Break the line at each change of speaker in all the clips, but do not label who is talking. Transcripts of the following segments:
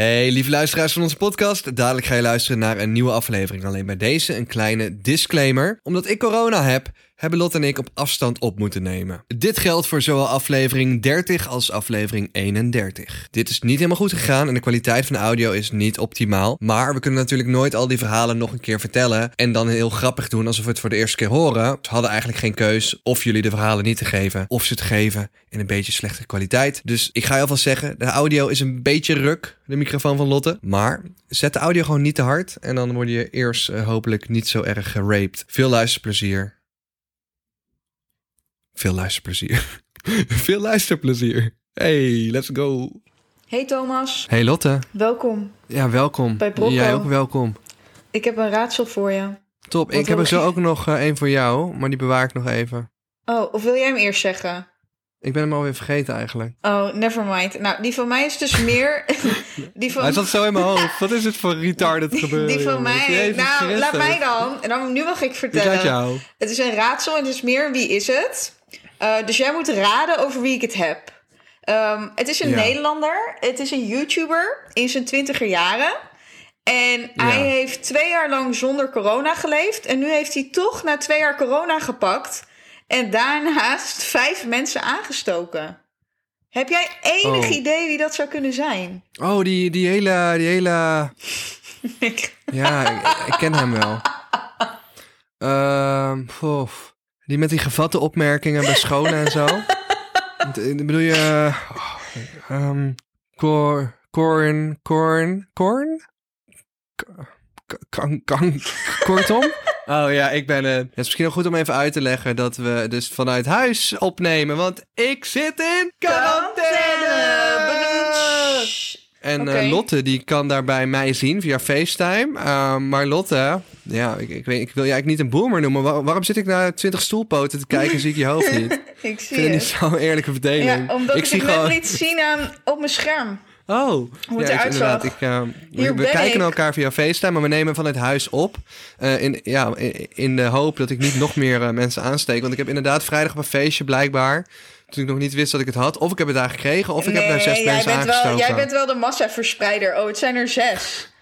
Hey, lieve luisteraars van onze podcast. Dadelijk ga je luisteren naar een nieuwe aflevering. Alleen bij deze een kleine disclaimer. Omdat ik corona heb, hebben Lot en ik op afstand op moeten nemen. Dit geldt voor zowel aflevering 30 als aflevering 31. Dit is niet helemaal goed gegaan en de kwaliteit van de audio is niet optimaal. Maar we kunnen natuurlijk nooit al die verhalen nog een keer vertellen en dan heel grappig doen alsof we het voor de eerste keer horen. We hadden eigenlijk geen keus of jullie de verhalen niet te geven of ze te geven in een beetje slechte kwaliteit. Dus ik ga je alvast zeggen, de audio is een beetje ruk, de microfoon van Lotte. Maar zet de audio gewoon niet te hard en dan word je eerst eh, hopelijk niet zo erg geraped. Veel luisterplezier. Veel luisterplezier. Veel luisterplezier. Hey, let's go.
Hey Thomas,
Hey Lotte.
welkom.
Ja, welkom.
Bij Brocco.
Jij ook welkom.
Ik heb een raadsel voor je.
Top.
Wat
ik heb er zo ook nog eh, één voor jou, maar die bewaar ik nog even.
Oh, of wil jij hem eerst zeggen?
Ik ben hem alweer vergeten eigenlijk.
Oh, never mind. Nou, die van mij is dus meer... die van,
Hij zat zo in mijn hoofd. Wat is het voor retarded gebeuren?
die van mij...
Jezus
nou,
Christus.
laat mij dan. En dan nu mag ik vertellen. Het is een raadsel en het is meer wie is het. Eh, dus jij moet raden over wie ik het heb. Ehm, het is een
Ja.
Nederlander. Het is een YouTuber in zijn twintiger jaren. En
Ja.
hij heeft twee jaar lang zonder corona geleefd. En nu heeft hij toch na twee jaar corona gepakt. En daarnaast vijf mensen aangestoken. Heb jij enig
Oh.
idee wie dat zou kunnen zijn?
Oh, die, die hele... Die hele... Ja, ik, ik ken hem wel. Pof. Die met die gevatte opmerkingen bij scholen en zo. D- bedoel je... oh, ehm, cor, corn... Corn... Corn? Kan, kan, kortom? Oh ja, ik ben... eh, het is misschien wel goed om even uit te leggen dat we dus vanuit huis opnemen. Want ik zit in quarantaine! En eh, Lotte, die kan daarbij mij zien via FaceTime. Uh, maar Lotte, ja, ik, ik, weet, ik wil je eigenlijk niet een boomer noemen. Waar- waarom zit ik naar 20 stoelpoten te kijken en zie ik je hoofd niet? Ik
Ik zie
het niet
het.
zo'n eerlijke verdeling.
Ja, omdat ik,
zie
het net liet zien aan, op mijn scherm.
Oh,
Hoe het
ja, inderdaad. Ik, eh, we kijken
ik.
elkaar via FaceTime, maar we nemen vanuit huis op. eh, in, ja, in, in de hoop dat ik niet nog meer mensen aansteek. Want ik heb inderdaad vrijdag op een feestje blijkbaar. Toen ik nog niet wist dat ik het had. Of ik heb het daar gekregen, of ik heb daar zes
jij
mensen
bent, wel,
aangestoken.
jij bent wel de massaverspreider. Oh, het zijn er zes.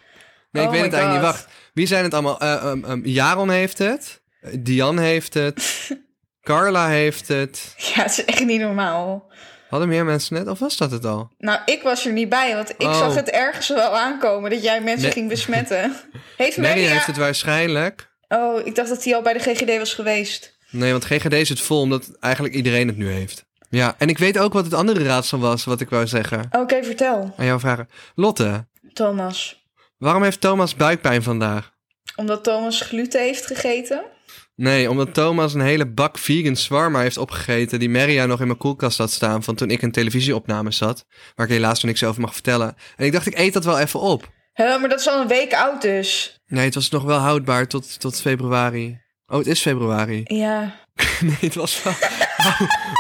Nee, ik
Oh
weet het eigenlijk niet. Wacht, wie zijn het allemaal? Eh, um, um, Jaron heeft het. Eh, Diane heeft het. Carla heeft het.
Ja, het is echt niet normaal.
Hadden meer mensen net? Of was dat het al?
Nou, ik was er niet bij, want ik
Oh.
zag het ergens wel aankomen dat jij mensen
Nee.
ging besmetten. Heeft
Mary
Maria...
heeft het waarschijnlijk.
Oh, ik dacht dat hij al bij de GGD was geweest.
Nee, want GGD zit vol omdat eigenlijk iedereen het nu heeft. Ja, en ik weet ook wat het andere raadsel was, wat ik wou zeggen.
Oké, vertel.
Aan jou vragen. Lotte,
Thomas.
waarom heeft Thomas buikpijn vandaag?
Omdat Thomas gluten heeft gegeten?
Nee, omdat Thomas een hele bak vegan shawarma heeft opgegeten... die Maria nog in mijn koelkast had staan van toen ik een televisieopname zat. Waar ik helaas nog niks over mag vertellen. En ik dacht, ik eet dat wel even op.
Huh, maar dat is al een week oud dus.
Nee, het was nog wel houdbaar tot, tot februari. Oh, het is februari.
Ja.
Nee, het was wel...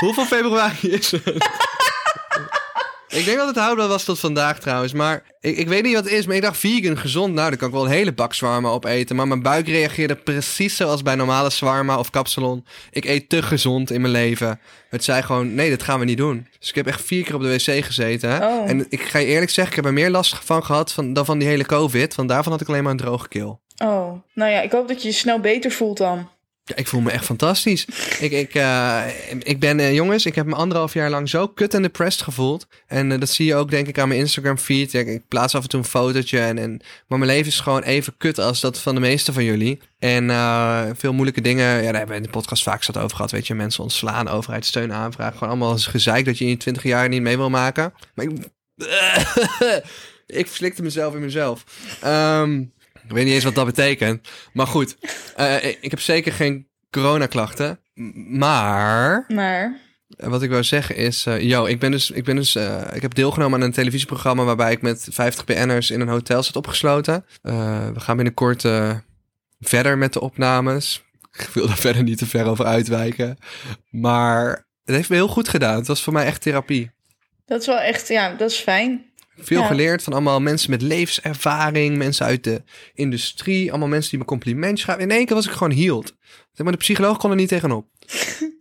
Hoeveel februari is het? ik denk dat het houdbaar was tot vandaag trouwens. Maar ik, ik weet niet wat het is. Maar ik dacht vegan, gezond. Nou, dan kan ik wel een hele bak zwarma opeten. Maar mijn buik reageerde precies zoals bij normale zwarma of kapsalon. Ik eet te gezond in mijn leven. Het zei gewoon, nee, dat gaan we niet doen. Dus ik heb echt vier keer op de wc gezeten. hè.
Oh.
En ik ga je eerlijk zeggen, ik heb er meer last van gehad van, dan van die hele covid. Want daarvan had ik alleen maar een droge keel.
Oh, nou ja, ik hoop dat je je snel beter voelt dan.
Ja, ik voel me echt fantastisch. ik, ik, eh, ik ben, eh, jongens, ik heb me anderhalf jaar lang zo kut en depressed gevoeld. En eh, dat zie je ook, denk ik, aan mijn Instagram feed. Ik plaats af en toe een fotootje. En, en, maar mijn leven is gewoon even kut als dat van de meeste van jullie. En veel moeilijke dingen, ja, daar hebben we in de podcast vaak zat over gehad. Weet je, mensen ontslaan, overheidssteun aanvragen. Gewoon allemaal eens gezeik dat je in je twintig jaar niet mee wil maken. Maar ik, ik verslikte mezelf in mezelf. Ehm, ik weet niet eens wat dat betekent. Maar goed, eh, ik, heb zeker geen coronaklachten. Maar
Maar,
eh, wat ik wou zeggen is... yo, ik, ben dus, ik, ben dus, ik heb deelgenomen aan een televisieprogramma... waarbij ik met 50 BN'ers in een hotel zat opgesloten. We gaan binnenkort verder met de opnames. Ik wil daar verder niet te ver over uitwijken. Maar het heeft me heel goed gedaan. Het was voor mij echt therapie.
dat is wel echt, ja, dat is fijn.
Veel
Ja.
geleerd van allemaal mensen met levenservaring, mensen uit de industrie, allemaal mensen die me complimentjes gaven. In één keer was ik gewoon healed. Zeg maar, de psycholoog kon er niet tegenop.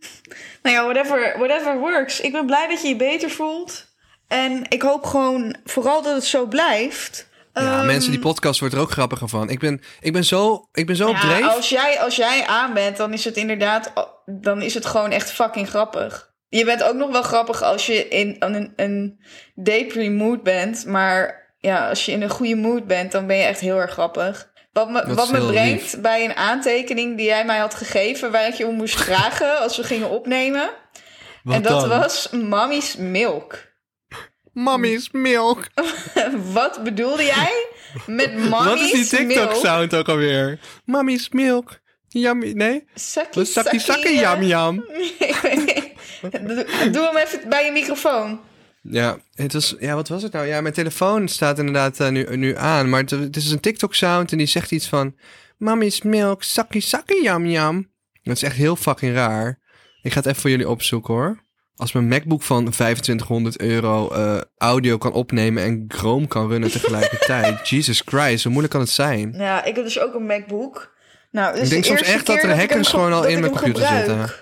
Nou ja, whatever, whatever works. Ik ben blij dat je je beter voelt. En ik hoop gewoon vooral dat het zo blijft.
Ja,
Ehm,
mensen, die podcast wordt er ook grappiger van. Ik ben, ik ben zo, ik ben zo op
ja,
dreef.
als jij, als jij aan bent, dan is het inderdaad... Dan is het gewoon echt fucking grappig. Je bent ook nog wel grappig als je in een, een depri mood bent. Maar ja, als je in een goede mood bent, dan ben je echt heel erg grappig. Wat me, wat me brengt
lief.
bij een aantekening die jij mij had gegeven... waar ik je om moest vragen als we gingen opnemen.
Wat
en dat
dan?
was Mommy's Milk.
Mommy's milk.
Wat bedoelde jij met Mommy's
Wat is die
Milk?
TikTok-sound ook alweer? Mommy's milk. Yummy, nee?
Sakkie,
Sakkie, sakkie,
eh,
yam, yam.
doe, doe hem even bij je microfoon.
Ja, het was, ja, wat was het nou? Ja, mijn telefoon staat inderdaad eh, nu, nu aan. Maar het, het is een TikTok-sound en die zegt iets van... Mommy's milk, sakkie, sakkie, yam, yam. Dat is echt heel fucking raar. Ik ga het even voor jullie opzoeken, hoor. Als mijn MacBook van 2500 euro eh, audio kan opnemen en Chrome kan runnen tegelijkertijd. Jesus Christ, hoe moeilijk kan het zijn?
Ja, ik heb dus ook een MacBook. Nou, dus
Ik denk
de
soms echt dat er hackers
ge-
gewoon al in mijn computer
gebruik.
zitten.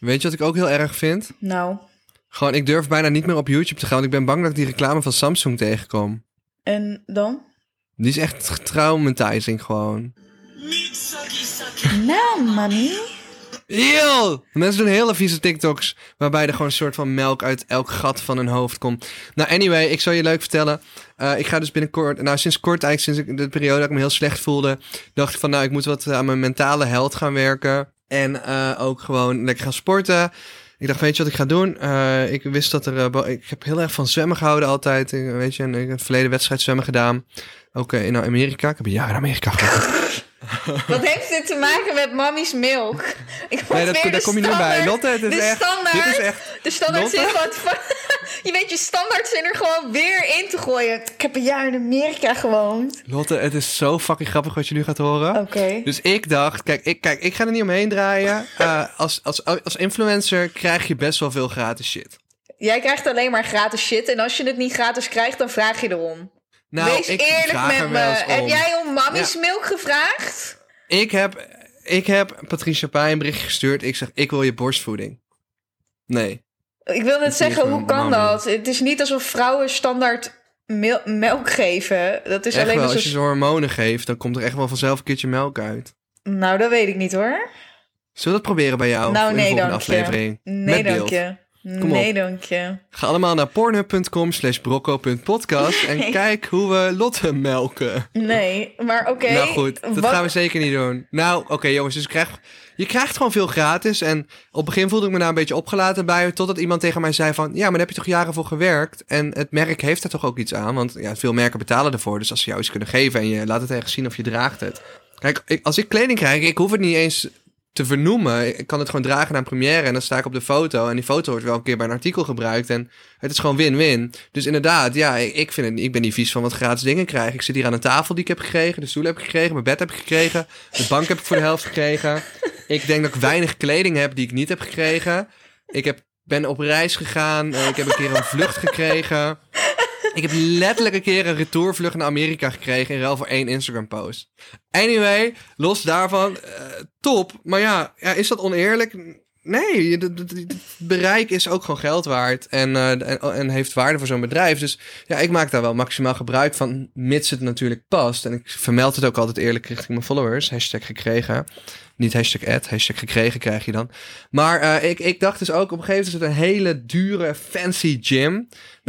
Weet je wat ik ook heel erg vind?
Nou,
Gewoon, ik durf bijna niet meer op YouTube te gaan, want ik ben bang dat ik die reclame van Samsung tegenkom.
en dan?
Die is echt traumatizing gewoon.
Nou, mami.
Eeuw! Mensen doen hele vieze TikToks waarbij er gewoon een soort van melk uit elk gat van hun hoofd komt. Nou, anyway, ik zal je leuk vertellen. Eh, ik ga dus binnenkort, nou sinds kort eigenlijk, sinds ik de periode dat ik me heel slecht voelde, dacht ik van nou, ik moet wat aan mijn mentale health gaan werken. En eh, ook gewoon lekker gaan sporten. Ik dacht, weet je wat ik ga doen? Eh, ik wist dat er, eh, ik heb heel erg van zwemmen gehouden altijd. Ik, weet je, en ik heb een verleden wedstrijd zwemmen gedaan. Ook in Amerika. Ik heb een jaar in Amerika gewoond.
Wat heeft dit te maken met Mommy's Milk? Ik
Nee, dat, daar kom je niet bij. Lotte, het is
de
echt,
standaard,
dit is echt
De standaard
Lotte?
zin van... Je weet je standaard zin er gewoon weer in te gooien. Ik heb een jaar in Amerika gewoond.
Lotte, het is zo fucking grappig wat je nu gaat horen.
Oké.
Dus ik dacht, kijk ik, kijk, ik ga er niet omheen draaien. Eh, als, als, als influencer krijg je best wel veel gratis shit.
Jij krijgt alleen maar gratis shit. En als je het niet gratis krijgt, dan vraag je erom.
Nou,
Wees
ik
eerlijk
vraag er
met me. Heb jij om Mommy's Milk gevraagd?
Ik heb, ik heb Patricia Pai een berichtje gestuurd. Ik zeg, ik wil je borstvoeding. Nee.
Ik wil net zeggen, hoe kan dat? Het is niet alsof vrouwen standaard mel- melk geven. Dat is
Echt
alleen
wel,
als
als je ze hormonen geeft, dan komt er echt wel vanzelf een keertje melk uit.
Nou, dat weet ik niet hoor.
Zullen we dat proberen bij jou?
nou,
in de
nee,
volgende
je.
aflevering?
Nee,
Met
dank
beeld.
je.
Op.
Nee, dank je.
Ga allemaal naar pornhub.com slash brocco.podcast en
Nee.
kijk hoe we Lotte melken.
Nee, maar oké.
Nou goed, dat
wat-
gaan we zeker niet doen. Nou, oké jongens, dus ik krijg, je krijgt gewoon veel gratis. En op het begin voelde ik me daar een beetje opgelaten bij. Totdat iemand tegen mij zei van, ja, maar daar heb je toch jaren voor gewerkt. En het merk heeft er toch ook iets aan. Want ja, veel merken betalen ervoor. Dus als ze jou iets kunnen geven en je laat het ergens zien of je draagt het. Kijk, ik- als ik kleding krijg, ik hoef het niet eens te vernoemen. Ik kan het gewoon dragen naar een première en dan sta ik op de foto. En die foto wordt wel een keer bij een artikel gebruikt. En het is gewoon win-win. Dus inderdaad, ja, ik, vind het, ik ben niet vies van wat gratis dingen krijgen. Ik zit hier aan een tafel die ik heb gekregen. De stoel heb ik gekregen. Mijn bed heb ik gekregen. De bank heb ik voor de helft gekregen. Ik denk dat ik weinig kleding heb die ik niet heb gekregen. Ik heb, ben op reis gegaan. Eh, Ik heb een keer een vlucht gekregen. Ik heb letterlijk een keer een retourvlucht naar Amerika gekregen in ruil voor één Instagram post. Anyway, los daarvan, eh, top. Maar ja, is dat oneerlijk? Nee, het- bereik is ook gewoon geld waard en, eh, en, en heeft waarde voor zo'n bedrijf. Dus ja, ik maak daar wel maximaal gebruik van, mits het natuurlijk past. En ik vermeld het ook altijd eerlijk richting mijn followers. Hashtag gekregen. Niet hashtag ad, hashtag gekregen krijg je dan. Maar eh, ik, ik dacht dus ook, op een gegeven moment is het een hele dure, fancy gym. Nou,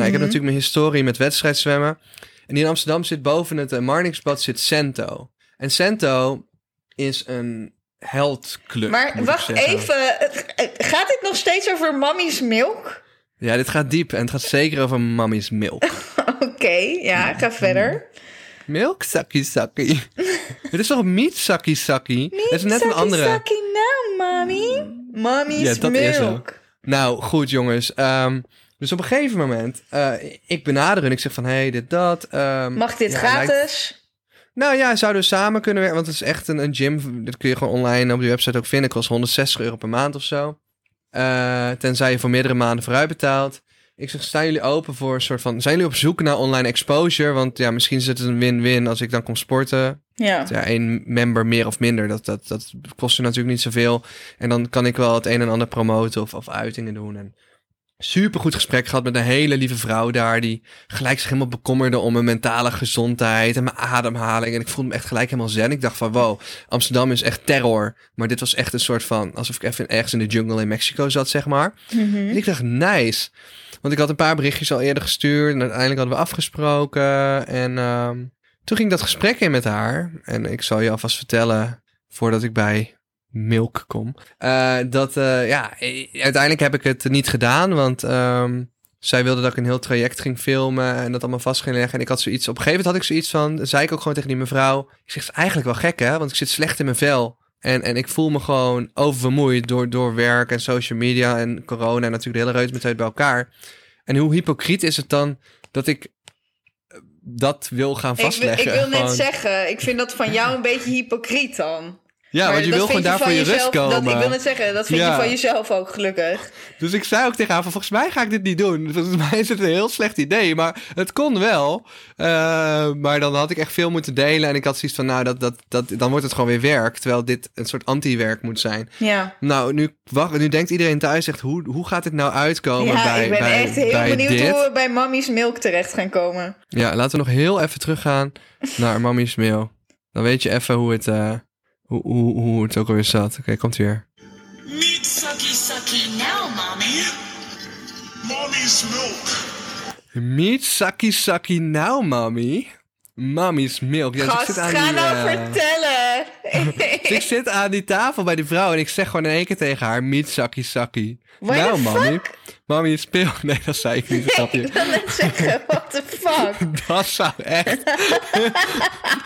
ik heb natuurlijk mijn historie met wedstrijdzwemmen. En hier in Amsterdam zit boven het uh, Marnixbad zit Cento. En Cento is een heldclub.
Maar wacht even. eh, Gaat dit nog steeds over Mommy's Milk?
Ja, dit gaat diep en het gaat zeker over Mammy's milk.
Oké, ja, ga verder.
Milk, sakkie, sakkie. Het is toch meat, sakkie, sakkie? Het is net een andere.
Saki nou, mommy. Mommy's
Ja, dat is
Milk.
Nou, goed jongens. Ehm, dus op een gegeven moment, eh, ik benader hun. Ik zeg van, hé, hey, dit, dat. ehm,
Mag dit
ja,
gratis?
Nou ja, zouden we samen kunnen werken. Want het is echt een, een gym. Dit kun je gewoon online op die website ook vinden. Kost 160 euro per maand of zo. Eh, tenzij je voor meerdere maanden vooruit betaalt. Ik zeg, staan jullie open voor een soort van... Zijn jullie op zoek naar online exposure? Want ja, misschien is het een win-win als ik dan kom sporten.
Ja.
Ja, één member meer of minder, dat, dat, dat kost je natuurlijk niet zoveel. En dan kan ik wel het een en ander promoten of, of uitingen doen. En Super goed gesprek gehad met een hele lieve vrouw daar. Die gelijk zich helemaal bekommerde om mijn mentale gezondheid en mijn ademhaling. En ik voelde me echt gelijk helemaal zen. Ik dacht van wow, Amsterdam is echt terror. Maar dit was echt een soort van alsof ik even ergens in de jungle in Mexico zat, zeg maar. En ik dacht nice. Want ik had een paar berichtjes al eerder gestuurd. En uiteindelijk hadden we afgesproken. En ehm, toen ging dat gesprek in met haar. En ik zal je alvast vertellen, voordat ik bij Milk kom. eh, dat, eh, ja, uiteindelijk heb ik het niet gedaan. Want ehm, zij wilde dat ik een heel traject ging filmen. En dat allemaal vast ging leggen. En ik had zoiets, op een gegeven moment had ik zoiets van, zei ik ook gewoon tegen die mevrouw. Ik zeg, het is eigenlijk wel gek hè, want ik zit slecht in mijn vel. En, en ik voel me gewoon oververmoeid door, door werk en social media en corona en natuurlijk de hele reut met bij elkaar. En hoe hypocriet is het dan dat ik eh, dat wil gaan
Ik, wil-
vastleggen?
ik wil net
Gewoon-
zeggen, ik vind dat van jou een beetje hypocriet dan.
Ja,
Maar
want je wil gewoon daar voor je
van
rust
jezelf-
komen.
Dat, ik wil net zeggen, dat vind
Ja.
je van jezelf ook gelukkig.
Dus ik zei ook tegen haar van, volgens mij ga ik dit niet doen. Volgens mij is het een heel slecht idee, maar het kon wel. Eh, maar dan had ik echt veel moeten delen en ik had zoiets van, nou, dat, dat, dat, dan wordt het gewoon weer werk. Terwijl dit een soort anti-werk moet zijn.
Ja.
Nou, nu, wacht, nu denkt iedereen thuis echt, hoe, hoe gaat dit nou uitkomen
ja,
bij,
ik ben
bij,
echt heel benieuwd
dit?
hoe we bij Mammy's Milk terecht gaan komen.
Ja, laten we nog heel even teruggaan naar Mammy's Mail. Dan weet je even hoe het, eh, hoe, hoe, hoe het ook alweer zat. Oké, komt weer.
Meat sucky sucky now, mommy.
Mommy's milk.
Meet Saki Saki now, mommy. Mommy's milk. Ja, dus ik
Gast,
zit aan
ga
die,
nou
eh,
vertellen.
dus ik zit aan die tafel bij die vrouw en ik zeg gewoon in één keer tegen haar: Meet Saki Saki.
What
nou,
the
mommy. Mommy is speel. Nee, dat zei ik niet.
Ik
je?
wil net zeggen, what the fuck.
Dat zou echt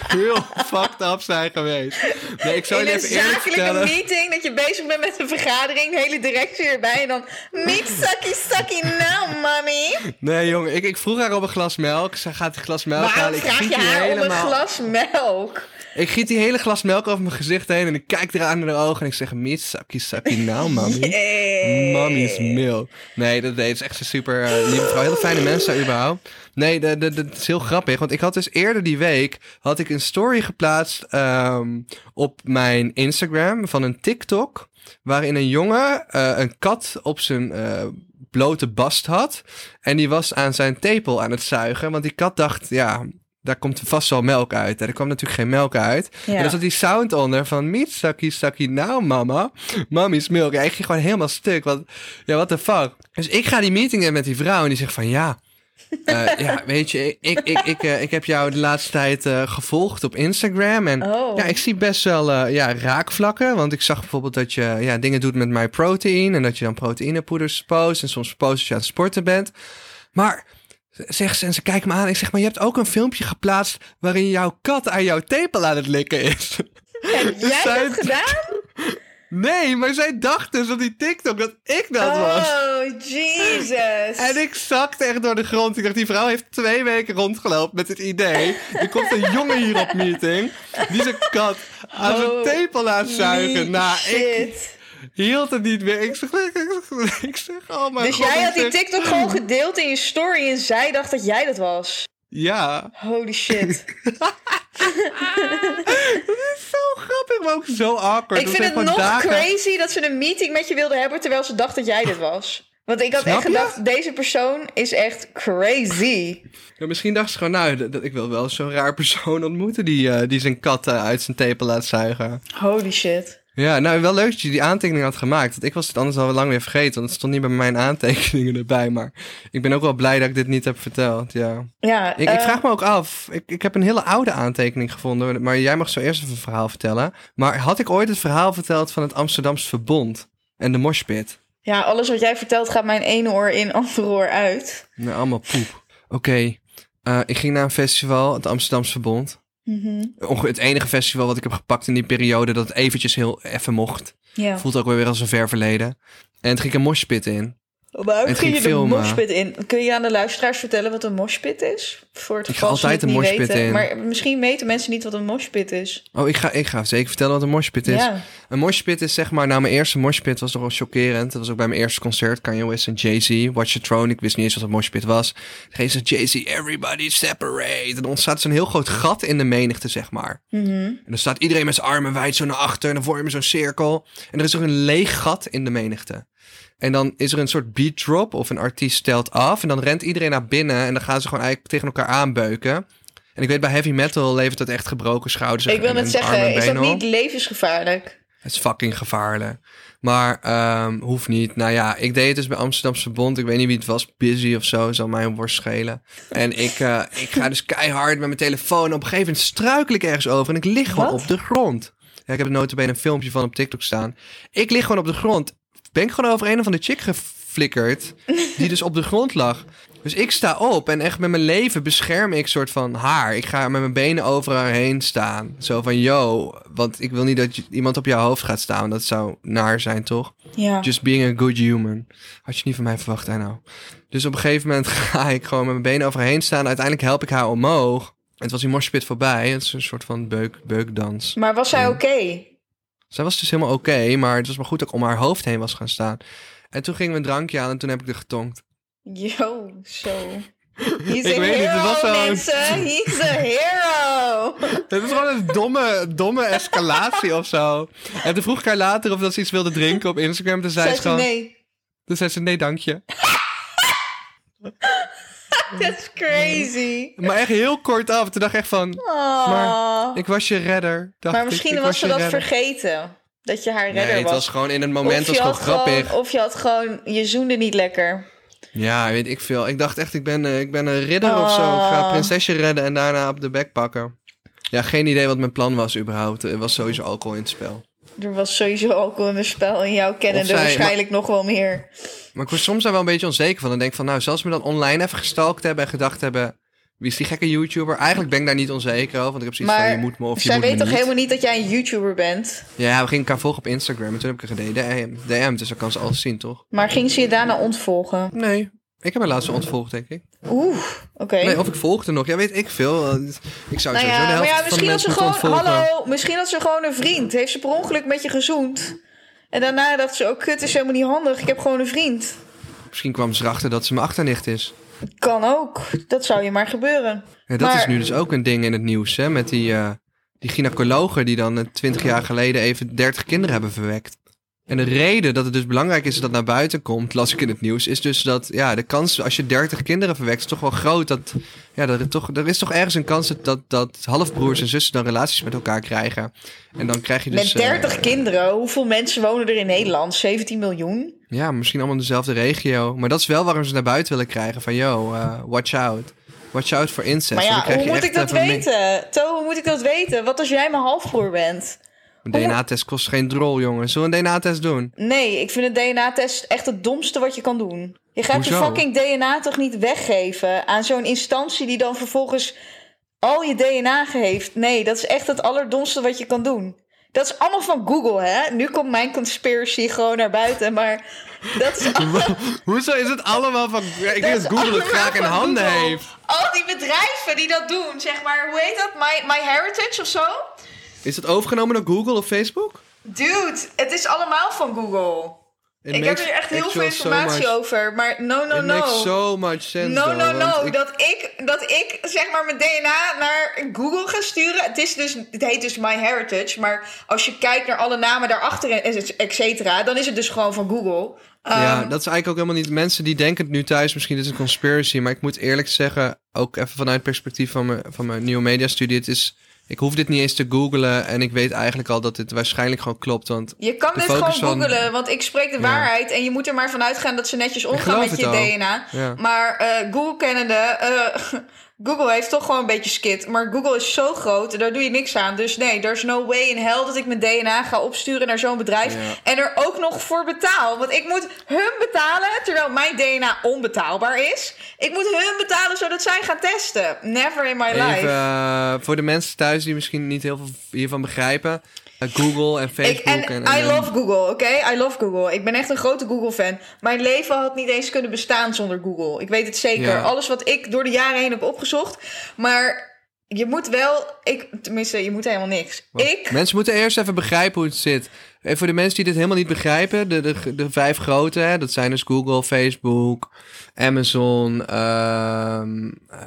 heel fucked up zijn geweest. Nee, ik zou
In
je
een
even eerlijk
meeting, dat je bezig bent met een vergadering, de hele directie erbij en dan... Meet sucky sucky now, mommy.
Nee, jongen, ik, ik vroeg haar om een glas melk. Ze gaat die glas melk
Waarom
halen. Ik
vraag je haar om een glas melk?
Ik giet die hele glas melk over mijn gezicht heen en ik kijk eraan in haar ogen en ik zeg: Meet Saki mommy.
Hey.
Mommy's milk. Nee, dat, nee, het is echt een super eh, lieve vrouw. Hele fijne mensen überhaupt. Nee, dat, dat, dat is heel grappig. Want ik had dus eerder die week... had ik een story geplaatst ehm, op mijn Instagram van een TikTok... waarin een jongen eh, een kat op zijn eh, blote bast had. En die was aan zijn tepel aan het zuigen. Want die kat dacht, ja... Daar komt vast wel melk uit. En er kwam natuurlijk geen melk uit.
Ja.
En er zat die sound onder van... Meet Saki nou mama. Mommy's milk. Ja, ik ging gewoon helemaal stuk. Want ja, what the fuck. Dus ik ga die meeting in met die vrouw en die zegt van ja. eh, ja, weet je, ik, ik, ik, eh, ik heb jou de laatste tijd eh, gevolgd op Instagram. En
Oh.
ja, ik zie best wel eh, ja, raakvlakken. Want ik zag bijvoorbeeld dat je ja, dingen doet met MyProtein. En dat je dan proteïnepoeders post. En soms post als je aan het sporten bent. Maar, zegt ze, en ze kijkt me aan. Ik zeg, maar je hebt ook een filmpje geplaatst waarin jouw kat aan jouw tepel aan het likken is.
Heb jij
Zij-
dat gedaan?
Nee, maar zij dacht dus op die TikTok dat ik dat was.
Oh, Jesus.
En ik zakte echt door de grond. Ik dacht, die vrouw heeft twee weken rondgelopen met het idee. Er komt een jongen hier op meeting. Die zijn kat aan zijn
Oh,
tepel laat zuigen. Nou, ik. Hield het niet meer. Ik zeg, ik zeg oh mijn
Dus
god.
jij had die TikTok gewoon gedeeld in je story en zij dacht dat jij dat was.
Ja,
Holy shit.
zo grappig, maar ook zo awkward.
ik
Dat
vind het nog
dagen-
crazy dat ze een meeting met je wilde hebben terwijl ze dacht dat jij dit was. Want ik had
Snap
echt
je?
gedacht, deze persoon is echt crazy.
Ja, misschien dacht ze gewoon, nou, dat, dat- ik wil wel zo'n raar persoon ontmoeten die, eh, die zijn kat eh, uit zijn tepel laat zuigen.
Holy shit.
Ja, nou wel leuk dat je die aantekening had gemaakt. Want ik was het anders al lang weer vergeten. Want het stond niet bij mijn aantekeningen erbij. Maar ik ben ook wel blij dat ik dit niet heb verteld. Ja.
Ja,
Ik, ik
eh,
vraag me ook af. Ik, ik heb een hele oude aantekening gevonden. Maar jij mag zo eerst even een verhaal vertellen. Maar had ik ooit het verhaal verteld van het Amsterdamse Verbond? En de moshpit?
ja, alles wat jij vertelt gaat mijn ene oor in, andere oor uit.
Nou, allemaal poep. Oké, eh, ik ging naar een festival, het Amsterdamse Verbond. Onge- Het enige festival wat ik heb gepakt in die periode dat het eventjes heel even mocht.
Ja.
Voelt ook weer als een ver verleden. En toen ging ik een moshpit in.
Waarom
het
ging je de moshpit in? Kun je aan de luisteraars vertellen wat een moshpit is? Voor het
Ik ga altijd een moshpit in.
Maar misschien weten mensen niet wat een moshpit is.
Oh, ik ga, ik ga zeker vertellen wat een moshpit is.
Ja.
Een moshpit is zeg maar, nou mijn eerste moshpit was nogal chockerend. Dat was ook bij mijn eerste concert, Kanye West en Jay-Z, Watch the Throne. Ik wist niet eens wat een moshpit was. Geen ze Jay-Z, everybody separate. En er ontstaat zo'n heel groot gat in de menigte, zeg maar.
Mhm.
En dan staat iedereen met zijn armen wijd zo naar achter en dan vorm je zo'n cirkel. En er is ook een leeg gat in de menigte. En dan is er een soort beat drop of een artiest stelt af. En dan rent iedereen naar binnen en dan gaan ze gewoon eigenlijk tegen elkaar aanbeuken. En ik weet, bij heavy metal levert dat echt gebroken schouders.
Ik wil net
en
zeggen, is dat niet levensgevaarlijk?
Het is fucking gevaarlijk. Maar ehm, hoeft niet. Nou ja, ik deed het dus bij Amsterdamse Bond. Ik weet niet wie het was. Busy of zo. Zal mij een worst schelen. En ik, eh, ik ga dus keihard met mijn telefoon. Op een gegeven moment struikel ik ergens over. En ik lig gewoon
Wat?
op de grond. Ja, ik heb er notabene een filmpje van op TikTok staan. Ik lig gewoon op de grond. Ben ik gewoon over een of andere chick geflikkerd. Die dus op de grond lag. Dus ik sta op en echt met mijn leven bescherm ik soort van haar. Ik ga met mijn benen over haar heen staan. Zo van, yo, want ik wil niet dat iemand op jouw hoofd gaat staan. Dat zou naar zijn, toch?
Ja.
Just being a good human. Had je niet van mij verwacht, I know. Dus op een gegeven moment ga ik gewoon met mijn benen over haar heen staan. Uiteindelijk help ik haar omhoog. En het was die morspit voorbij. Het is een soort van beuk, beukdans.
Maar was zij
Ja.
oké?
Zij was dus helemaal oké, maar het was maar goed dat ik om haar hoofd heen was gaan staan. En toen gingen we een drankje aan en toen heb ik er getonkt.
Yo, zo. He's
Ik
a
weet niet, het
hero,
was zo-
mensen. He's a hero.
Het is gewoon een domme, domme escalatie of zo. En toen vroeg ik haar later of dat ze iets wilde drinken op Instagram. Toen zei ze gewoon...
nee.
Toen zei ze nee, dank je.
That's crazy.
Maar echt heel kort af. Toen dacht ik echt van...
Oh.
Maar ik was je redder. Dacht
Maar misschien
Ik
was ze
je
dat
redder.
vergeten. Dat je haar redder
Nee, het
was.
was gewoon in het moment was gewoon grappig.
gewoon, of je had gewoon... Je zoende niet lekker.
Ja, weet ik veel. Ik dacht echt, ik ben, eh, ik ben een ridder of zo. Ik ga een prinsesje redden en daarna op de bek pakken. Ja, geen idee wat mijn plan was überhaupt. Er was sowieso alcohol in het spel.
Er was sowieso alcohol in het spel. En jou kennende
zij-
waarschijnlijk nog wel meer.
Maar ik word soms daar wel een beetje onzeker van. Dan denk ik van, nou, zelfs me dan online even gestalkt hebben en gedacht hebben... Wie is die gekke YouTuber? Eigenlijk ben ik daar niet onzeker over. Want ik heb zoiets
Maar
van, je moet me of je
zij
moet
weet
me
toch
niet.
helemaal niet dat jij een YouTuber bent?
Ja, we gingen elkaar volgen op Instagram. En toen heb ik er gedaan. DM, dus dan kan ze alles zien, toch?
Maar ging ze je daarna ontvolgen?
Nee, ik heb haar laatst ontvolgd, denk ik.
Oeh, oké.
Nee, of ik volgde nog. Ja, weet ik veel. Eh, Ik zou
Nou
sowieso
ja,
de
maar
helft
ja,
van de
misschien had
mensen
ze gewoon... Hallo, misschien had ze gewoon een vriend. Heeft ze per ongeluk met je gezoend. En daarna dacht ze, oh kut, is helemaal niet handig. Ik heb gewoon een vriend.
Misschien kwam ze erachter dat ze mijn achternicht is.
Kan ook. Dat zou je maar gebeuren.
Ja, dat
Maar-
is nu dus ook een ding in het nieuws, hè? Met die, eh, die gynaecologen die dan twintig jaar geleden even 30 kinderen hebben verwekt. En de reden dat het dus belangrijk is dat dat naar buiten komt, las ik in het nieuws, is dus dat ja, de kans als je 30 kinderen verwekt, is toch wel groot. Dat, ja, dat er, toch, er is toch ergens een kans dat, dat, halfbroers en zussen dan relaties met elkaar krijgen. En dan krijg je dus.
met 30
eh,
kinderen, hoeveel mensen wonen er in Nederland? 17 miljoen?
ja, misschien allemaal in dezelfde regio. Maar dat is wel waarom ze naar buiten willen krijgen. Van yo, eh, watch out. Watch out voor incest.
Maar ja, hoe moet ik dat weten? To, hoe moet ik dat weten? Wat als jij mijn halfbroer bent?
Een DNA-test kost geen drol, jongen. Zullen we een DNA-test doen?
Nee, ik vind een DNA-test echt het domste wat je kan doen. Je gaat je fucking DNA toch niet weggeven aan zo'n instantie die dan vervolgens al je DNA geeft. Nee, dat is echt het allerdomste wat je kan doen. Dat is allemaal van Google, hè? Nu komt mijn conspiracy gewoon naar buiten, maar dat is
Hoezo is het allemaal van... Ik denk
Dat
Google het graag in handen
Google.
heeft.
Al die bedrijven die dat doen, zeg maar, hoe heet dat? My, My Heritage of zo?
Is dat overgenomen door Google of Facebook?
Dude, het is allemaal van Google.
It
ik heb
makes
er echt heel veel
so
informatie
much-
over, maar no, no,
It
no.
makes so much sense,
No,
though,
no, no.
ik-
Dat, ik, dat ik zeg maar mijn DNA naar Google ga sturen. Het, is dus, het heet dus My Heritage. Maar als je kijkt naar alle namen daarachter, en et cetera, dan is het dus gewoon van Google.
Ja,
Ehm,
dat is eigenlijk ook helemaal niet... Mensen die denken het nu thuis, misschien is een conspiracy. Maar ik moet eerlijk zeggen, ook even vanuit het perspectief van mijn, van mijn nieuwe mediastudie. Het is... Ik hoef dit niet eens te googlen en ik weet eigenlijk al dat dit waarschijnlijk gewoon klopt. Want
Je kan dit gewoon
van-
googelen, want ik spreek de
Ja.
waarheid. En je moet er maar vanuit gaan dat ze netjes omgaan met je
al.
DNA.
Ja.
Maar eh, Google kennende, eh, Google heeft toch gewoon een beetje skit. Maar Google is zo groot, daar doe je niks aan. Dus nee, there's no way in hell dat ik mijn DNA ga opsturen naar zo'n bedrijf.
Ja.
En er ook nog voor betaal. Want ik moet hun betalen, terwijl mijn DNA onbetaalbaar is. Ik moet hun betalen zodat zij gaan testen. Never in my
even
life.
eh, voor de mensen thuis die misschien niet heel veel hiervan begrijpen. Eh, Google en
Ik,
Facebook
en,
en,
I love Google, oké? I love Google. Ik ben echt een grote Google-fan. Mijn leven had niet eens kunnen bestaan zonder Google. Ik weet het zeker.
Ja.
Alles wat ik door de jaren heen heb opgezocht. Maar je moet wel... Ik, tenminste, je moet helemaal niks. Ik...
Mensen moeten eerst even begrijpen hoe het zit. En voor de mensen die dit helemaal niet begrijpen, de, de, de vijf grote, hè, dat zijn dus Google, Facebook, Amazon, eh,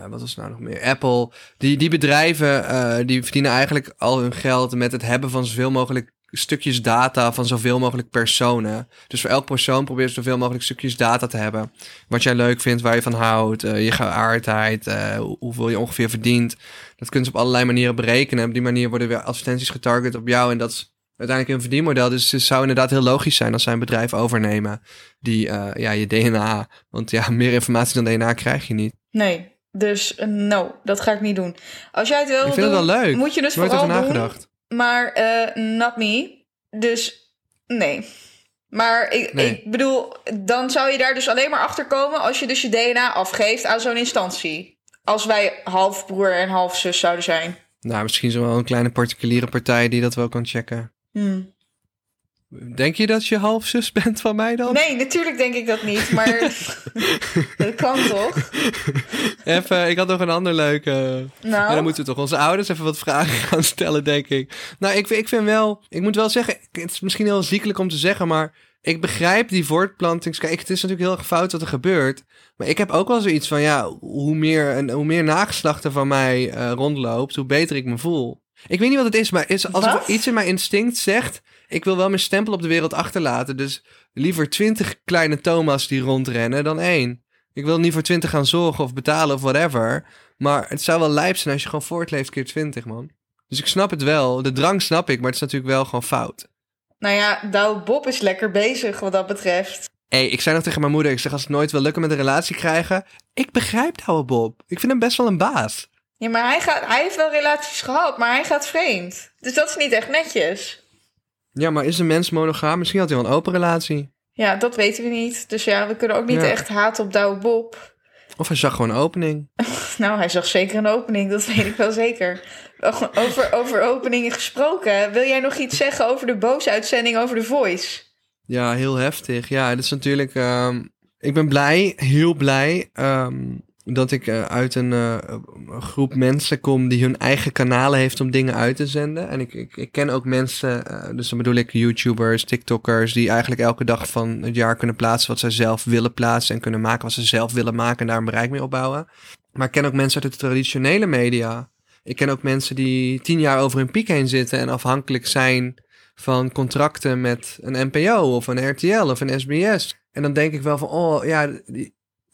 wat was nou nog meer? Apple. Die, die bedrijven, eh, die verdienen eigenlijk al hun geld met het hebben van zoveel mogelijk stukjes data van zoveel mogelijk personen. Dus voor elk persoon probeer je zoveel mogelijk stukjes data te hebben. Wat jij leuk vindt, waar je van houdt, eh, je geaardheid, hoe- hoeveel je ongeveer verdient. Dat kunnen ze op allerlei manieren berekenen. Op die manier worden weer advertenties getarget op jou. En dat is uiteindelijk een verdienmodel. Dus het zou inderdaad heel logisch zijn als zij een bedrijf overnemen die eh, ja, je DNA. Want ja, meer informatie dan DNA krijg je niet.
Nee, dus eh, no, dat ga ik niet doen. Als jij het wil
Ik vind het wel leuk.
moet je dus
Nooit
vooral
over
doen.
nagedacht.
Maar eh not me. Dus nee. Maar ik,
Nee.
ik bedoel, dan zou je daar dus alleen maar achter komen als je dus je DNA afgeeft aan zo'n instantie. Als wij half broer en half zus zouden zijn.
Nou, misschien zo wel een kleine particuliere partij die dat wel kan checken.
Hmm.
Denk je dat je half zus bent van mij dan?
Nee, natuurlijk denk ik dat niet, maar dat kan toch?
Even, ik had nog een ander leuke.
Nou,
Ja, dan moeten we toch onze ouders even wat vragen gaan stellen, denk ik. Nou, ik, ik vind wel... Ik moet wel zeggen, het is misschien heel ziekelijk om te zeggen, maar... Ik begrijp die voortplantings... Kijk, het is natuurlijk heel erg fout wat er gebeurt. Maar ik heb ook wel zoiets van, ja... Hoe meer, en hoe meer nageslacht er van mij eh, rondloopt, hoe beter ik me voel. Ik weet niet wat het is, maar is, als er iets in mijn instinct zegt... Ik wil wel mijn stempel op de wereld achterlaten. Dus liever twintig kleine Thomas die rondrennen dan één. Ik wil niet voor twintig gaan zorgen of betalen of whatever. Maar het zou wel lijp zijn als je gewoon voortleeft keer 20, man. Dus ik snap het wel. De drang snap ik, maar het is natuurlijk wel gewoon fout.
nou ja, Douwe Bob is lekker bezig wat dat betreft.
Hé, ik zei nog tegen mijn moeder, ik zeg als het nooit wil lukken met een relatie krijgen. Ik begrijp Douwe Bob. Ik vind hem best wel een baas.
Ja, maar hij, gaat, hij heeft wel relaties gehad, maar hij gaat vreemd. Dus dat is niet echt netjes.
Ja, maar is een mens monogaam? Misschien had hij wel een open relatie.
Ja, dat weten we niet. Dus ja, we kunnen ook niet
Ja.
echt haten op Douwe Bob.
Of hij zag gewoon een opening.
Nou, hij zag zeker een opening, dat weet ik wel zeker. Over, over openingen gesproken, wil jij nog iets zeggen over de boze uitzending over The Voice?
Ja, heel heftig. Ja, het is natuurlijk. ehm, ik ben blij, heel blij. ehm, dat ik eh, uit een eh, groep mensen kom die hun eigen kanalen heeft om dingen uit te zenden. En ik, ik, ik ken ook mensen, eh, dus dan bedoel ik YouTubers, TikTokkers, die eigenlijk elke dag van het jaar kunnen plaatsen wat zij zelf willen plaatsen en kunnen maken wat ze zelf willen maken en daar een bereik mee opbouwen. Maar ik ken ook mensen uit de traditionele media. Ik ken ook mensen die tien jaar over hun piek heen zitten en afhankelijk zijn van contracten met een NPO of een RTL of een SBS. En dan denk ik wel van, oh ja,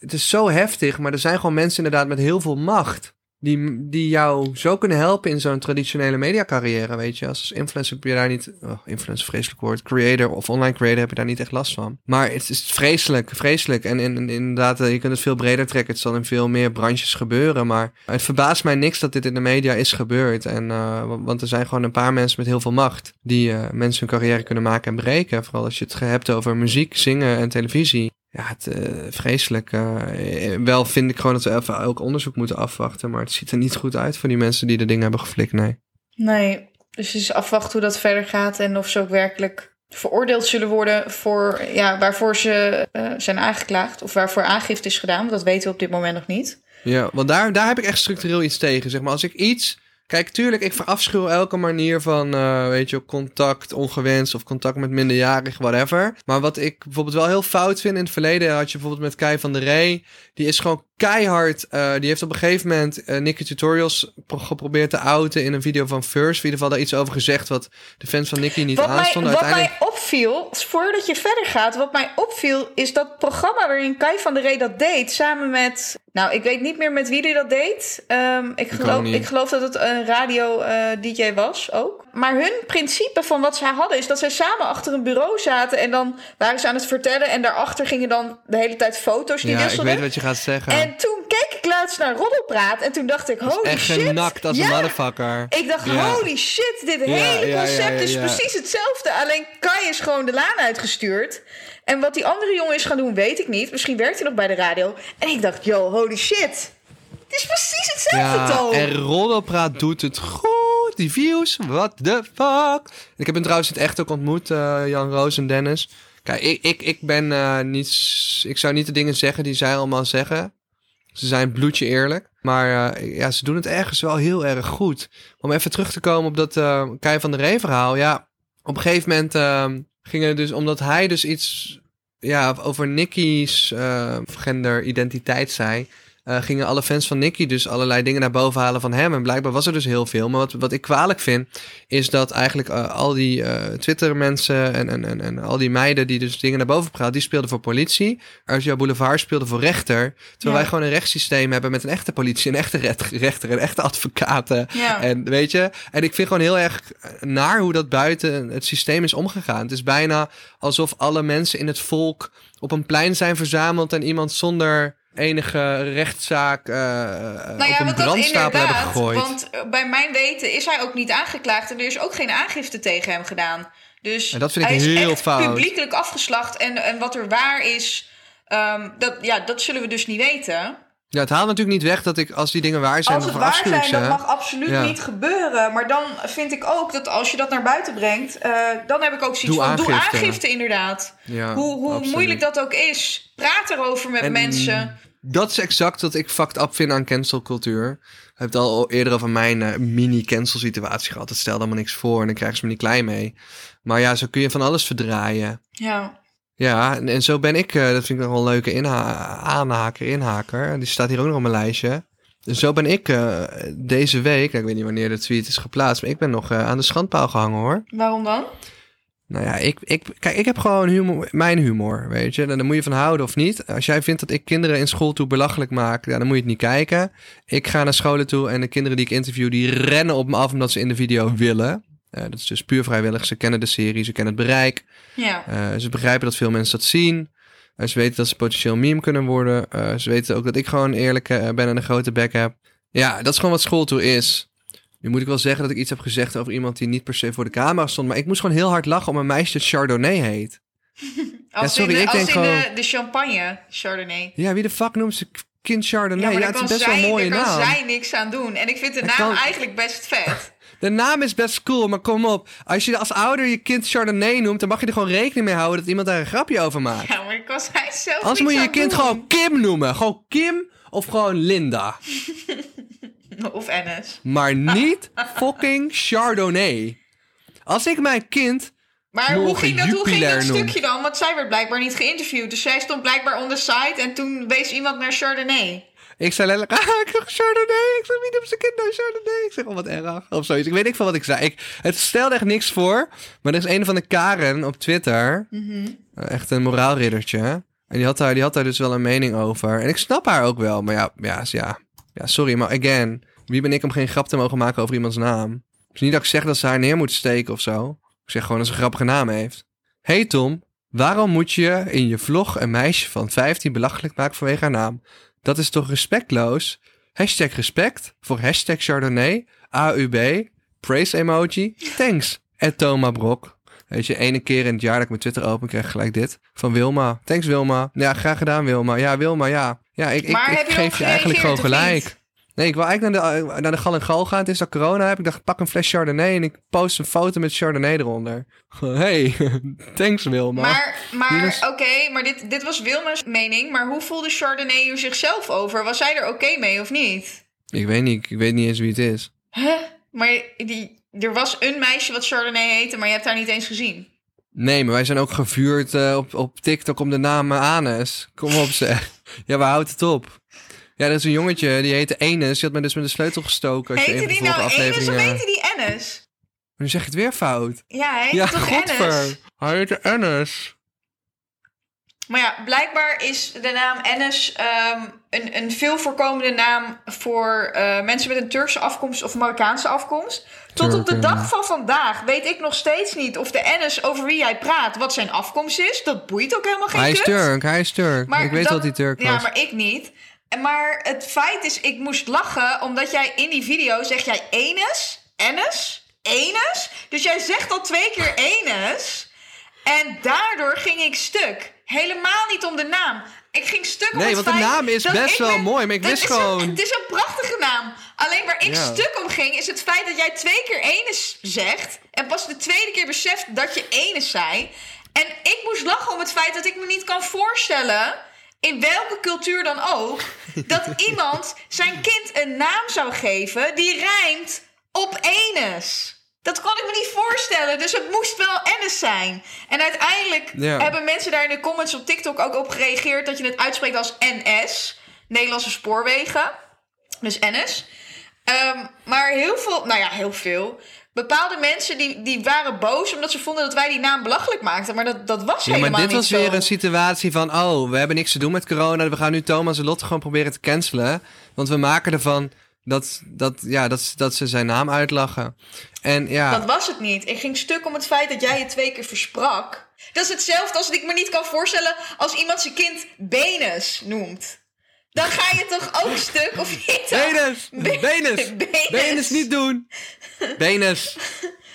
het is zo heftig, maar er zijn gewoon mensen inderdaad met heel veel macht. Die, die jou zo kunnen helpen in zo'n traditionele mediacarrière, weet je. Als influencer heb je daar niet... Oh, influencer, vreselijk woord. Creator of online creator heb je daar niet echt last van. Maar het is vreselijk, vreselijk. En, inderdaad, eh, je kunt het veel breder trekken. Het zal in veel meer branches gebeuren. Maar het verbaast mij niks dat dit in de media is gebeurd. En, eh, wa- want er zijn gewoon een paar mensen met heel veel macht... die eh, mensen hun carrière kunnen maken en breken. Vooral als je het hebt over muziek, zingen en televisie. Ja, het, eh, vreselijk. eh, eh, wel vind ik gewoon dat we even elk onderzoek moeten afwachten. Maar het ziet er niet goed uit voor die mensen die de dingen hebben geflikt. Nee.
Nee, dus het is afwachten hoe dat verder gaat en of ze ook werkelijk veroordeeld zullen worden voor ja, waarvoor ze zijn aangeklaagd of waarvoor aangifte is gedaan. Want dat weten we op dit moment nog niet.
Ja, want daar, daar heb ik echt structureel iets tegen. Zeg maar, als ik iets. Kijk, tuurlijk, ik verafschuw elke manier van, eh, weet je, contact ongewenst of contact met minderjarig, whatever. Maar wat ik bijvoorbeeld wel heel fout vind, in het verleden had je bijvoorbeeld met Kai van der Rey. Die is gewoon keihard, eh, die heeft op een gegeven moment eh Nicky Tutorials pro- geprobeerd te outen in een video van First. In ieder geval daar iets over gezegd wat de fans van Nicky niet
Wat, mij,
aanstonden.
wat
Uiteindelijk...
mij opviel, voordat je verder gaat, wat mij opviel is dat programma waarin Kai van der Rey dat deed, samen met, nou ik weet niet meer met wie hij dat deed. Ehm, ik, geloof, ik geloof dat het een radio-dj was ook. Maar hun principe van wat zij hadden is dat zij samen achter een bureau zaten en dan waren ze aan het vertellen en daarachter gingen dan de hele tijd foto's die
Ja, ik weet wat je gaat zeggen.
En toen keek ik laatst naar Roddelpraat en toen dacht ik, holy
Echt
shit.
genakt als
ja,
een motherfucker.
ik dacht, holy shit, dit hele concept is precies hetzelfde. Alleen Kai is gewoon de laan uitgestuurd. En wat die andere jongen is gaan doen, weet ik niet. Misschien werkt hij nog bij de radio. En ik dacht, yo, holy shit. Het is precies hetzelfde,
Ja,
Toon.
en Roddelpraat doet het goed. Die views, what the fuck. Ik heb hem trouwens het echt ook ontmoet, eh, Jan Roos en Dennis. Kijk, ik, ik, ik ben eh, niet... Ik zou niet de dingen zeggen die zij allemaal zeggen. Ze zijn bloedje eerlijk. Maar eh, ja, ze doen het ergens wel heel erg goed. Om even terug te komen op dat eh Kai van der Ree verhaal. Ja, op een gegeven moment eh, ging er dus... Omdat hij dus iets ja, over Nicky's eh genderidentiteit zei... eh, gingen alle fans van Nicky dus allerlei dingen naar boven halen van hem. En blijkbaar was er dus heel veel. Maar wat, wat ik kwalijk vind, is dat eigenlijk eh, al die eh, Twitter-mensen en, en, en, en al die meiden die dus dingen naar boven praten, die speelden voor politie. RTL Boulevard speelde voor rechter. Terwijl
Ja.
wij gewoon een rechtssysteem hebben met een echte politie, een echte rechter, en echte advocaten.
Ja.
En weet je, en ik vind gewoon heel erg naar hoe dat buiten het systeem is omgegaan. Het is bijna alsof alle mensen in het volk op een plein zijn verzameld en iemand zonder enige rechtszaak eh
Nou
op
ja,
een
want dat
brandstapel hebben gegooid.
Want eh, bij mijn weten is hij ook niet aangeklaagd en er is ook geen aangifte tegen hem gedaan. Dus
En dat vind ik
hij is
heel
echt
fout.
publiekelijk afgeslacht. En, en wat er waar is, ehm, dat, ja, dat zullen we dus niet weten.
Ja, het haalt natuurlijk niet weg dat ik, als die dingen waar zijn,
Als het waar zijn, dat mag absoluut
Ja.
niet gebeuren. Maar dan vind ik ook dat als je dat naar buiten brengt, dan heb ik ook zoiets
Doe
van: doe
aangifte.
aangifte inderdaad.
Ja,
hoe hoe
absoluut.
moeilijk dat ook is. Praat erover met
En
mensen.
Dat is exact wat ik fucked up vind aan cancelcultuur. Ik heb het al eerder over mijn eh, mini-cancel situatie gehad. Het stelde allemaal niks voor en dan krijgen ze me niet klein mee. Maar ja, zo kun je van alles verdraaien.
Ja.
Ja, en, en zo ben ik, eh, dat vind ik nog wel een leuke inha- aanhaker, inhaker. Die staat hier ook nog op mijn lijstje. Dus zo ben ik eh, deze week, nou, ik weet niet wanneer de tweet is geplaatst, maar ik ben nog aan de schandpaal gehangen hoor.
Waarom dan?
Nou ja, ik, ik, kijk, ik heb gewoon humor, mijn humor, weet je. En daar moet je van houden of niet. Als jij vindt dat ik kinderen in school toe belachelijk maak, ja, dan moet je het niet kijken. Ik ga naar scholen toe en de kinderen die ik interview, die rennen op me af omdat ze in de video willen. Eh, dat is dus puur vrijwillig. Ze kennen de serie, ze kennen het bereik.
Ja.
Eh, ze begrijpen dat veel mensen dat zien. Eh, ze weten dat ze potentieel meme kunnen worden. Ze weten ook dat ik gewoon eerlijk ben en een grote bek heb. Ja, dat is gewoon wat schooltour is. Nu moet ik wel zeggen dat ik iets heb gezegd over iemand die niet per se voor de camera stond. Maar ik moest gewoon heel hard lachen om een meisje dat Chardonnay heet.
Als
sorry,
in, de,
ik
als
denk
in
gewoon-
de, de champagne Chardonnay.
Ja, wie de fuck noemt ze kind Chardonnay?
Ja,
Ja,
maar
het is best wel
zij,
een mooie
daar kan
naam.
zij niks aan doen. En ik vind de naam
kan-
eigenlijk best vet.
De naam is best cool, maar kom op. Als je als ouder je kind Chardonnay noemt, dan mag je er gewoon rekening mee houden dat iemand daar een grapje over maakt.
Ja, maar ik kan zij zelf
Anders moet je je kind
doen.
gewoon Kim noemen. Gewoon Kim of gewoon Linda.
Of Ennis.
Maar niet fucking Chardonnay. Als ik mijn kind.
Maar hoe ging, dat, hoe ging dat stukje dan? Want zij werd blijkbaar niet geïnterviewd. Dus zij stond blijkbaar on the site en toen wees iemand naar Chardonnay.
Ik zei letterlijk. Ah, ik zeg Chardonnay. Ik zeg wie noemt zijn kind nou Chardonnay? Ik zeg oh wat erg. Of zoiets. Ik weet niet van wat ik zei. Ik, het stelde echt niks voor. Maar er is een van de Karen op Twitter.
Mhm.
eh, Echt een moraalriddertje. En die had, daar, die had daar dus wel een mening over. En ik snap haar ook wel. Maar ja, ja, ja, ja sorry. Maar again. Wie ben ik om geen grap te mogen maken over iemands naam? Is niet dat ik zeg dat ze haar neer moet steken of zo. Ik zeg gewoon dat ze een grappige naam heeft. Hey Tom, waarom moet je in je vlog een meisje van 15 belachelijk maken vanwege haar naam? Dat is toch respectloos? Hashtag respect voor hashtag Chardonnay, AUB, praise emoji, thanks. En Thomas Brok. Weet je, ene keer in het jaar dat ik mijn Twitter open krijg gelijk dit. Van Wilma. Thanks Wilma. Ja, graag gedaan Wilma. Ja, Wilma, ja. Ja, ik, ik, geef je eigenlijk gewoon gelijk. Nee, ik wil eigenlijk naar de, naar de Gal en Gal gaan. Het is dat corona heb. Ik dacht, pak een fles Chardonnay en ik post een foto met Chardonnay eronder. Hey, thanks Wilma.
Maar, maar
is-
oké, maar dit, dit was Wilma's mening. Maar hoe voelde Chardonnay er zichzelf over? Was zij er oké mee of niet?
Ik weet niet, ik weet niet eens wie het is.
Huh? Maar die, er was een meisje wat Chardonnay heette, maar je hebt haar niet eens gezien.
Nee, maar wij zijn ook gevuurd eh, op, op TikTok om de naam eh, Anes. Kom op zeg. Ja, waar houdt het op? Ja, er is een jongetje, die heette Enes. Die had me dus met de sleutel gestoken. Als je
Heette die
de
nou Enes of
aflevering,
heette die Ennis?
Nu zeg je het weer fout.
Ja, hij heette
Ja,
toch
godver.
Ennis?
Hij heette Enes.
Maar ja, blijkbaar is de naam Ennis ehm, een, een veel voorkomende naam voor eh, mensen met een Turkse afkomst of Marokkaanse afkomst. Tot op de dag van vandaag weet ik nog steeds niet of de Ennis over wie hij praat, wat zijn afkomst is. Dat boeit ook helemaal geen
Hij is
kut.
Turk, hij is Turk.
Maar
ik weet
dat-
hij Turk was.
Ja, maar ik niet. En Maar het feit is, ik moest lachen omdat jij in die video zeg jij Enes, Ennis, Enes. Dus jij zegt al twee keer Enes. En daardoor ging ik stuk. Helemaal niet om de naam. Ik ging stuk om
Nee, want de naam is best wel mooi, maar ik wist
is
gewoon-
Een, het is een prachtige naam. Alleen waar ik
Ja.
stuk om ging, is het feit dat jij twee keer Enes zegt. En pas de tweede keer beseft dat je Enes zei. En ik moest lachen om het feit dat ik me niet kan voorstellen in welke cultuur dan ook, dat iemand zijn kind een naam zou geven die rijmt op Enes. Dat kon ik me niet voorstellen, dus het moest wel Ennis zijn. En uiteindelijk
Ja.
hebben mensen daar in de comments op TikTok ook op gereageerd dat je het uitspreekt als NS. Nederlandse spoorwegen. Dus NS. Ehm, maar heel veel, nou ja, heel veel. Bepaalde mensen die, die waren boos omdat ze vonden dat wij die naam belachelijk maakten. Maar dat, dat was
Ja,
helemaal
maar dit
niet
was
zo.
weer een situatie van... oh, we hebben niks te doen met corona. We gaan nu Thomas en Lotte gewoon proberen te cancelen. Want we maken ervan dat, dat, ja, dat, dat ze zijn naam uitlachen. En ja,
Dat was het niet. Ik ging stuk om het feit dat jij het twee keer versprak. Dat is hetzelfde als dat ik me niet kan voorstellen als iemand zijn kind Benes noemt. Dan ga je toch ook stuk of niet? dan?
Benes!
Be-
Benes!
Benes.
Benes niet doen! Benes!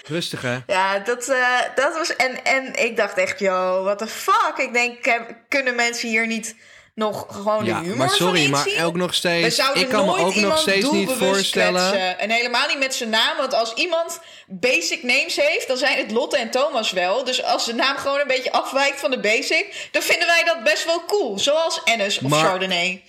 Rustig, hè?
Ja, dat, eh, dat was. En, en ik dacht echt, yo, what the fuck? Ik denk, kunnen mensen hier niet nog gewoon
Ja,
de humor
maar
van
sorry, maar
inzien?
ook nog
We
steeds...
zouden
Ik kan me
nooit
ook nog steeds niet voorstellen...
En helemaal niet met zijn naam. Want als iemand basic names heeft, dan zijn het Lotte en Thomas wel. Dus als de naam gewoon een beetje afwijkt van de basic... dan vinden wij dat best wel cool. Zoals Ennis of
Maar-
Chardonnay.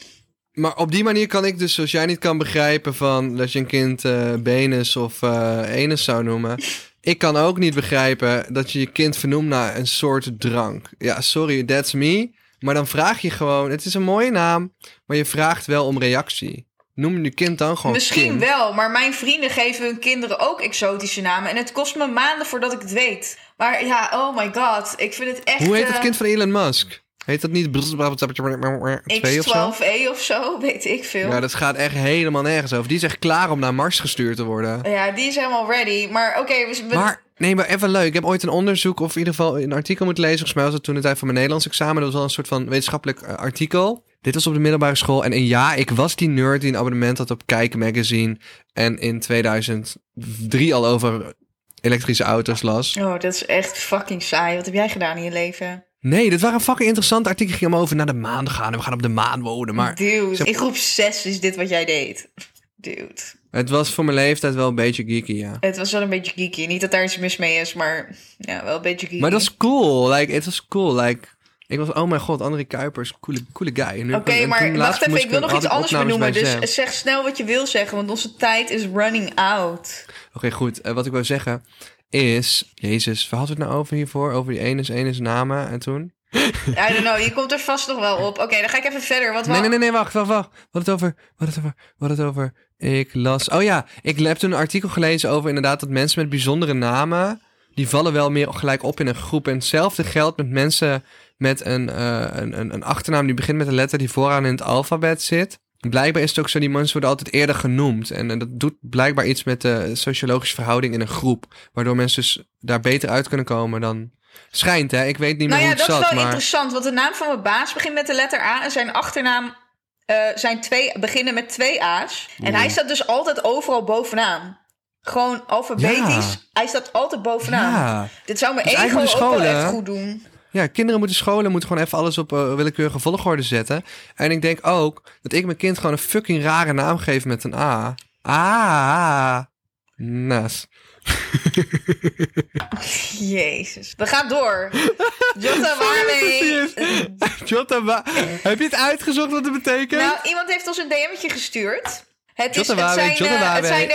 Maar op die manier kan ik dus, zoals jij niet kan begrijpen van dat je een kind eh Benes of eh Enes zou noemen. Ik kan ook niet begrijpen dat je je kind vernoemt naar een soort drank. Ja, sorry, that's me. Maar dan vraag je gewoon, het is een mooie naam, maar je vraagt wel om reactie. Noem je kind dan gewoon
Misschien
kind.
wel, maar mijn vrienden geven hun kinderen ook exotische namen. En het kost me maanden voordat ik het weet. Maar ja, oh my god. Ik vind het echt...
Hoe heet het
eh,
kind van Elon Musk? Heet dat niet 2 of zo?
X12E of zo, weet ik veel.
Ja, dat gaat echt helemaal nergens over. Die is echt klaar om naar Mars gestuurd te worden.
Ja, die is helemaal ready. Maar oké, we, we-
Maar, nee, maar even leuk. Ik heb ooit een onderzoek, of in ieder geval een artikel moeten lezen. Volgens mij was het toen de tijd van mijn Nederlands examen. Dat was wel een soort van wetenschappelijk eh, artikel. Dit was op de middelbare school. En, en ja, ik was die nerd die een abonnement had op Kijk Magazine. En in 2003 al over elektrische auto's las.
Oh, dat is echt fucking saai. Wat heb jij gedaan in je leven?
Nee, dit waren fucking interessante artikelen. Ging om over naar de maan gaan. En we gaan op de maan wonen. Maar
Dude, in groep 6 is dit wat jij deed. Dude.
Het was voor mijn leeftijd wel een beetje geeky, ja.
Het was wel een beetje geeky. Niet dat daar iets mis mee is, maar ja, wel een beetje geeky.
Maar dat was cool. Like, het was cool. Like, ik was, oh mijn god, André Kuipers, coole, coole guy.
Oké, maar wacht even. Ik wil nog iets anders benoemen. Dus
Zem.
zeg snel wat je wil zeggen, want onze tijd is running out.
Oké, goed. Eh, wat ik wil zeggen is... Jezus, waar hadden we het nou over hiervoor? Over die ene ene namen en toen?
I don't know, je komt er vast nog wel op. Oké, dan ga ik even verder. Wat
Nee, nee, nee, nee, wacht, wacht, wacht. Wat het over, wat het over, wat het over. Ik las... Oh ja, ik heb toen een artikel gelezen over inderdaad dat mensen met bijzondere namen... die vallen wel meer gelijk op in een groep. En hetzelfde geldt met mensen met een, eh, een, een, een achternaam die begint met een letter die vooraan in het alfabet zit. Blijkbaar is het ook zo, die mensen worden altijd eerder genoemd. En, eh, dat doet blijkbaar iets met de sociologische verhouding in een groep. Waardoor mensen dus daar beter uit kunnen komen dan... Schijnt, hè? Ik weet niet meer
Nou ja,
hoe het
dat is
zat,
wel
maar...
interessant, want de naam van mijn baas begint met de letter A en zijn achternaam eh, zijn twee, beginnen met twee A's. En hij staat dus altijd overal bovenaan. Gewoon alfabetisch.
Ja.
Hij staat altijd bovenaan.
Ja.
Dit zou mijn
Dus
ego ook
eigenlijk
wel
scholen,
echt goed doen.
Ja, kinderen moeten scholen, moeten gewoon even alles op eh, willekeurige volgorde zetten. En ik denk ook dat ik mijn kind gewoon een fucking rare naam geef met een A. Ah, Nas.
Jezus. We gaan door. Jota waarmee...
Jota, wa- heb je het uitgezocht wat het betekent?
Nou, iemand heeft ons een DM'tje gestuurd. Het, is, het zijn,
Jota
eh, het zijn de.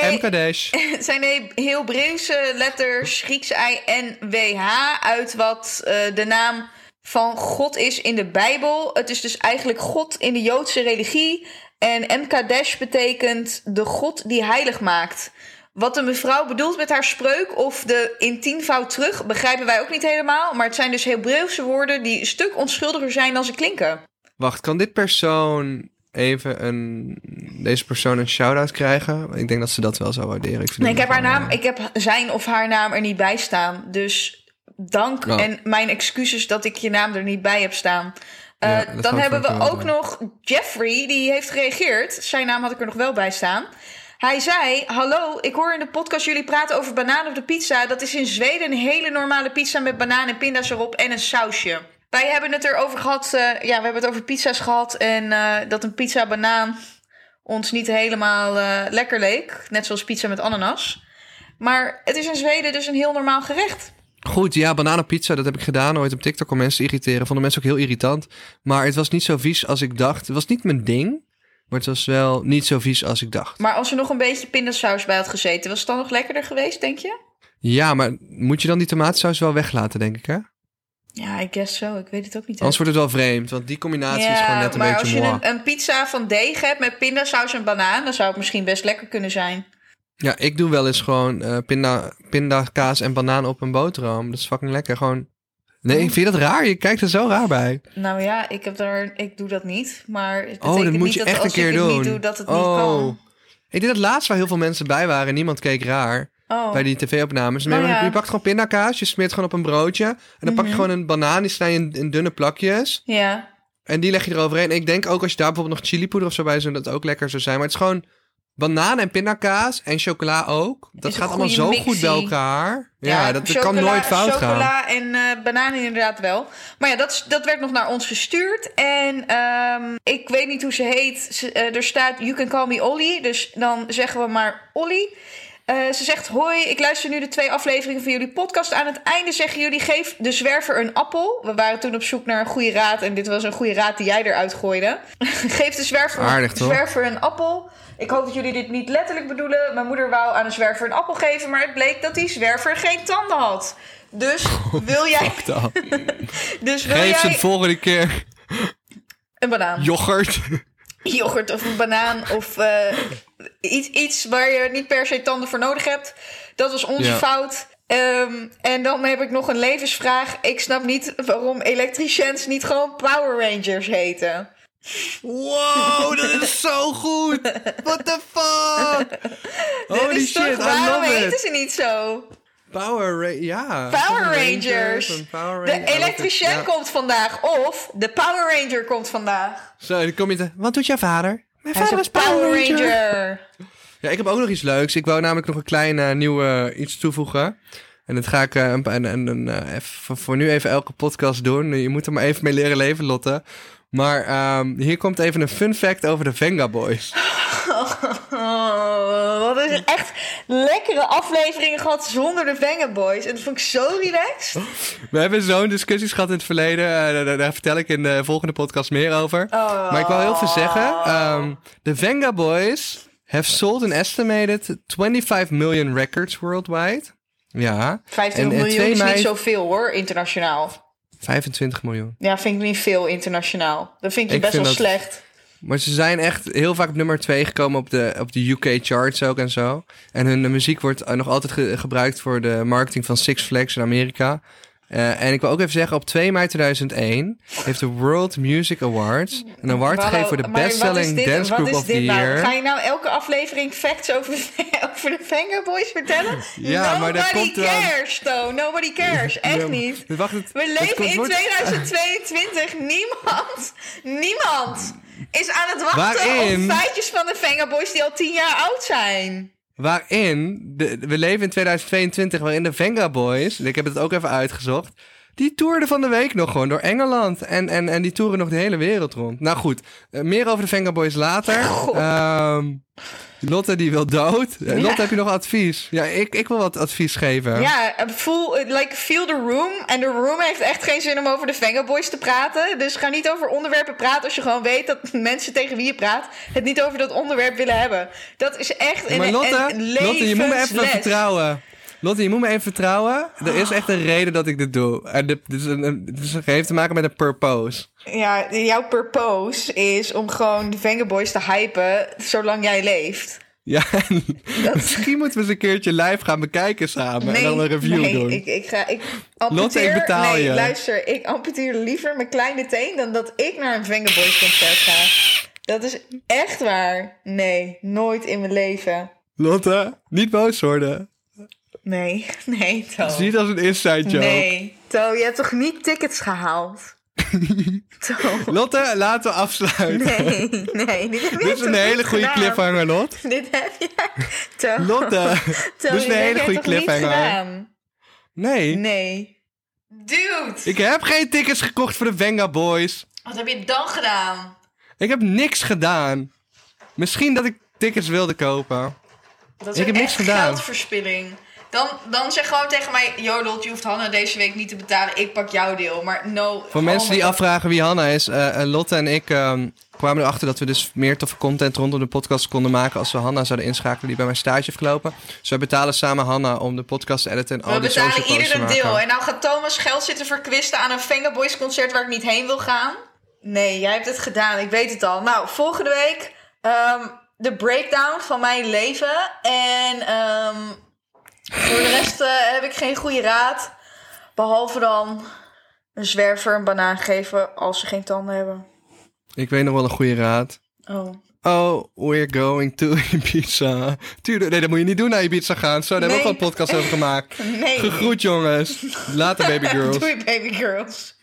Het zijn de Hebreeuwse letters Grieks I en WH uit wat eh, de naam van God is in de Bijbel. Het is dus eigenlijk God in de Joodse religie. En Mkadesh betekent de God die heilig maakt. Wat de mevrouw bedoelt met haar spreuk of de in tienvoud terug, begrijpen wij ook niet helemaal. Maar het zijn dus Hebreeuwse woorden die een stuk onschuldiger zijn dan ze klinken.
Wacht, kan dit persoon even een, deze persoon een shout-out krijgen? Ik denk dat ze dat wel zou waarderen. Ik,
Nee, ik heb haar naam, ik heb zijn of haar naam er niet bij staan. Dus dank
Oh.
en mijn excuses dat ik je naam er niet bij heb staan. Eh,
Ja,
dan hebben we ook nog Jeffrey, die heeft gereageerd. Zijn naam had ik er nog wel bij staan. Hij zei: Hallo, ik hoor in de podcast jullie praten over banaan op de pizza. Dat is in Zweden een hele normale pizza met banaan en pinda's erop en een sausje. Wij hebben het erover gehad, eh, ja, we hebben het over pizza's gehad. En eh, dat een pizza banaan ons niet helemaal eh, lekker leek. Net zoals pizza met ananas. Maar het is in Zweden dus een heel normaal gerecht.
Goed, ja, bananenpizza, dat heb ik gedaan ooit op TikTok om mensen te irriteren. Vonden mensen ook heel irritant. Maar het was niet zo vies als ik dacht. Het was niet mijn ding, maar het was wel niet zo vies als ik dacht.
Maar als er nog een beetje pindasaus bij had gezeten, was het dan nog lekkerder geweest, denk je?
Ja, maar moet je dan die tomatensaus wel weglaten, denk ik, hè?
Ja, I guess so. Ik weet het ook niet.
Anders wordt het wel vreemd, want die combinatie is gewoon net een
maar
beetje
als je een, een pizza van deeg hebt met pindasaus en banaan... dan zou het misschien best lekker kunnen zijn.
Ja, ik doe wel eens gewoon eh pinda, pindakaas en banaan op een boterham. Dat is fucking lekker. Gewoon... Nee, vind je dat raar? Je kijkt er zo raar bij.
Nou ja, ik, heb daar, ik doe dat niet. Maar het
Oh,
betekent
dat moet
niet
je
dat
echt een
als
keer
ik het
doen.
niet doe, dat het niet
oh.
kan.
Ik deed dat laatst waar heel veel mensen bij waren en niemand keek raar.
Oh.
Bij die tv-opnames.
Oh,
je,
ja. Mhm.
je pakt gewoon pindakaas, je smeert gewoon op een broodje. En dan pak je gewoon een banaan, die snij je in, in dunne plakjes.
Ja.
En die leg je eroverheen. En ik denk ook als je daar bijvoorbeeld nog chilipoeder of zo bij zou, dat het ook lekker zou zijn. Maar het is gewoon banaan en pindakaas en chocola ook. Dat gaat allemaal zo goed bij elkaar. Ja, dat, dat kan
chocola-
nooit fout gaan.
Chocola en eh banaan inderdaad wel. Maar ja, dat, dat werd nog naar ons gestuurd. En ehm, ik weet niet hoe ze heet. Ze- eh, er staat, you can call me Olly. Dus dan zeggen we maar Olly. Eh, ze zegt, hoi, ik luister nu de twee afleveringen van jullie podcast. Aan het einde zeggen jullie, geef de zwerver een appel. We waren toen op zoek naar een goede raad. En dit was een goede raad die jij eruit gooide. geef de zwerver,
Aardig, toch?
zwerver een appel. Ik hoop dat jullie dit niet letterlijk bedoelen. Mijn moeder wou aan een zwerver een appel geven. Maar het bleek dat die zwerver geen tanden had. Dus wil jij... Dus wil
Geef ze
jij
de volgende keer
een banaan?
yoghurt.
yoghurt of een banaan of eh, iets, iets waar je niet per se tanden voor nodig hebt. Dat was onze
Ja.
fout. Ehm, en dan heb ik nog een levensvraag. Ik snap niet waarom elektriciens niet gewoon Power Rangers heten.
Wow, dat is zo goed. What the fuck? Holy
toch-
shit, I
waarom
love
heten
it.
ze niet zo?
Power Ra ja.
Power Rangers. De elektricien
Ja.
komt vandaag of de Power Ranger komt vandaag.
Zo, dan kom je te... Wat doet jouw vader? Mijn
Hij
vader is
Power Ranger.
Ja, ik heb ook nog iets leuks. Ik wou namelijk nog een klein eh, nieuw eh, iets toevoegen. En dat ga ik een, een, een, een, eh, even, voor- voor nu even elke podcast doen. Je moet er maar even mee leren leven, Lotte. Maar ehm, hier komt even een fun fact over de Venga Boys.
Oh, wat is echt lekkere afleveringen gehad zonder de Venga Boys. En dat vond ik zo relaxed.
We hebben zo'n discussies gehad in het verleden. eh, daar, vertel ik in de volgende podcast meer over.
Oh.
Maar ik wil heel veel zeggen. ehm, de Venga Boys have sold an estimated 25 million records worldwide. Ja.
25
En,
miljoen
2
is
mei-
niet zoveel hoor, internationaal.
25 miljoen.
Ja, vind ik niet veel internationaal. Dat vind ik,
Ik
best
vind
wel
dat-
slecht.
Maar ze zijn echt heel vaak op nummer 2 gekomen op de, op de UK charts ook en zo. En hun muziek wordt eh, nog altijd ge- gebruikt voor de marketing van Six Flags in Amerika. Eh, en ik wil ook even zeggen, op 2 mei 2001 heeft de World Music Awards een award
Hallo,
gegeven voor de
maar
bestselling
dit-
dance group of the
nou?
year.
Ga je nou elke aflevering facts over, over de Venga Boys vertellen?
Ja, maar daar
Nobody
komt dan-
cares, though. Nobody cares. Echt
Ja,
niet.
Wacht, het,
We leven
komt-
in
wordt-
2022. Niemand, niemand is aan het wachten
Waarin?
op feitjes van de Venga Boys die al tien jaar oud zijn.
Waarin, de, we leven in 2022, waarin de Venga Boys, en ik heb het ook even uitgezocht, die toerden van de week nog gewoon door Engeland. En, en, en die toeren nog de hele wereld rond. Nou goed, eh, meer over de Venga Boys later. Ehm, Lotte die wil dood. Eh, Lotte, heb je nog advies? Ja, ik, ik wil wat advies geven.
Ja, voel, like, feel the room. En de room heeft echt geen zin om over de Venga Boys te praten. Dus ga niet over onderwerpen praten als je gewoon weet dat mensen tegen wie je praat het niet over dat onderwerp willen hebben. Dat is echt een,
maar Lotte,
een
Lotte, je moet me even vertrouwen. Lotte, je moet me even vertrouwen. Er is echt een reden dat ik dit doe. En dit, dit, is een, een- dit is- het heeft te maken met een purpose.
Ja, jouw purpose is om gewoon de Venga Boys te hypen zolang jij leeft.
Ja, en misschien moeten we eens een keertje live gaan bekijken samen. en dan een review
nee,
doen.
Ik, ik ga, ik
Lotte,
amputeer,
ik betaal
nee,
je.
luister, ik amputeer liever mijn kleine teen dan dat ik naar een Venga Boys concert ga. Dat is echt waar. Nee, nooit in mijn leven.
Lotte, niet boos worden.
Nee, nee, To.
Het is niet als een inside joke.
Nee, To, je hebt toch niet tickets gehaald? To.
Lotte, laten we afsluiten.
Nee, nee. Dit, heb je
Dit is een hele goede
gedaan?
cliffhanger, Lot.
Dit heb je... To.
Lotte,
To,
dit is een hele goede cliffhanger. Nee,
Nee. Dude,
ik heb geen tickets gekocht voor de Venga Boys.
wat heb je dan gedaan?
Ik heb niks gedaan. Misschien dat ik tickets wilde kopen.
Dat is
Ik heb niks gedaan.
geldverspilling. Dan, dan zeg gewoon tegen mij... Lot, je hoeft Hanna deze week niet te betalen. Ik pak jouw deel. Maar no...
Voor mensen die afvragen wie Hanna is, eh, Lotte en ik ehm, kwamen erachter dat we dus meer toffe content rondom de podcast konden maken als we Hanna zouden inschakelen die bij mijn stage heeft gelopen. Dus wij betalen samen Hanna om de podcast te editen en al
We
die social
betalen
posts
ieder
te
een deel. En nou gaat Thomas geld zitten verkwisten aan een Vengaboys concert waar ik niet heen wil gaan. Nee, jij hebt het gedaan. Ik weet het al. Nou, volgende week ehm, de breakdown van mijn leven. En ehm, voor de rest eh, heb ik geen goede raad. Behalve dan een zwerver een banaan geven als ze geen tanden hebben.
Ik weet nog wel een goede raad.
Oh.
Oh, we're going to Ibiza. Tuurlijk, nee, dat moet je niet doen naar Ibiza gaan. Zo, daar hebben we ook al een podcast over gemaakt.
Nee.
Gegroet jongens. Later baby girls.
Doei baby girls.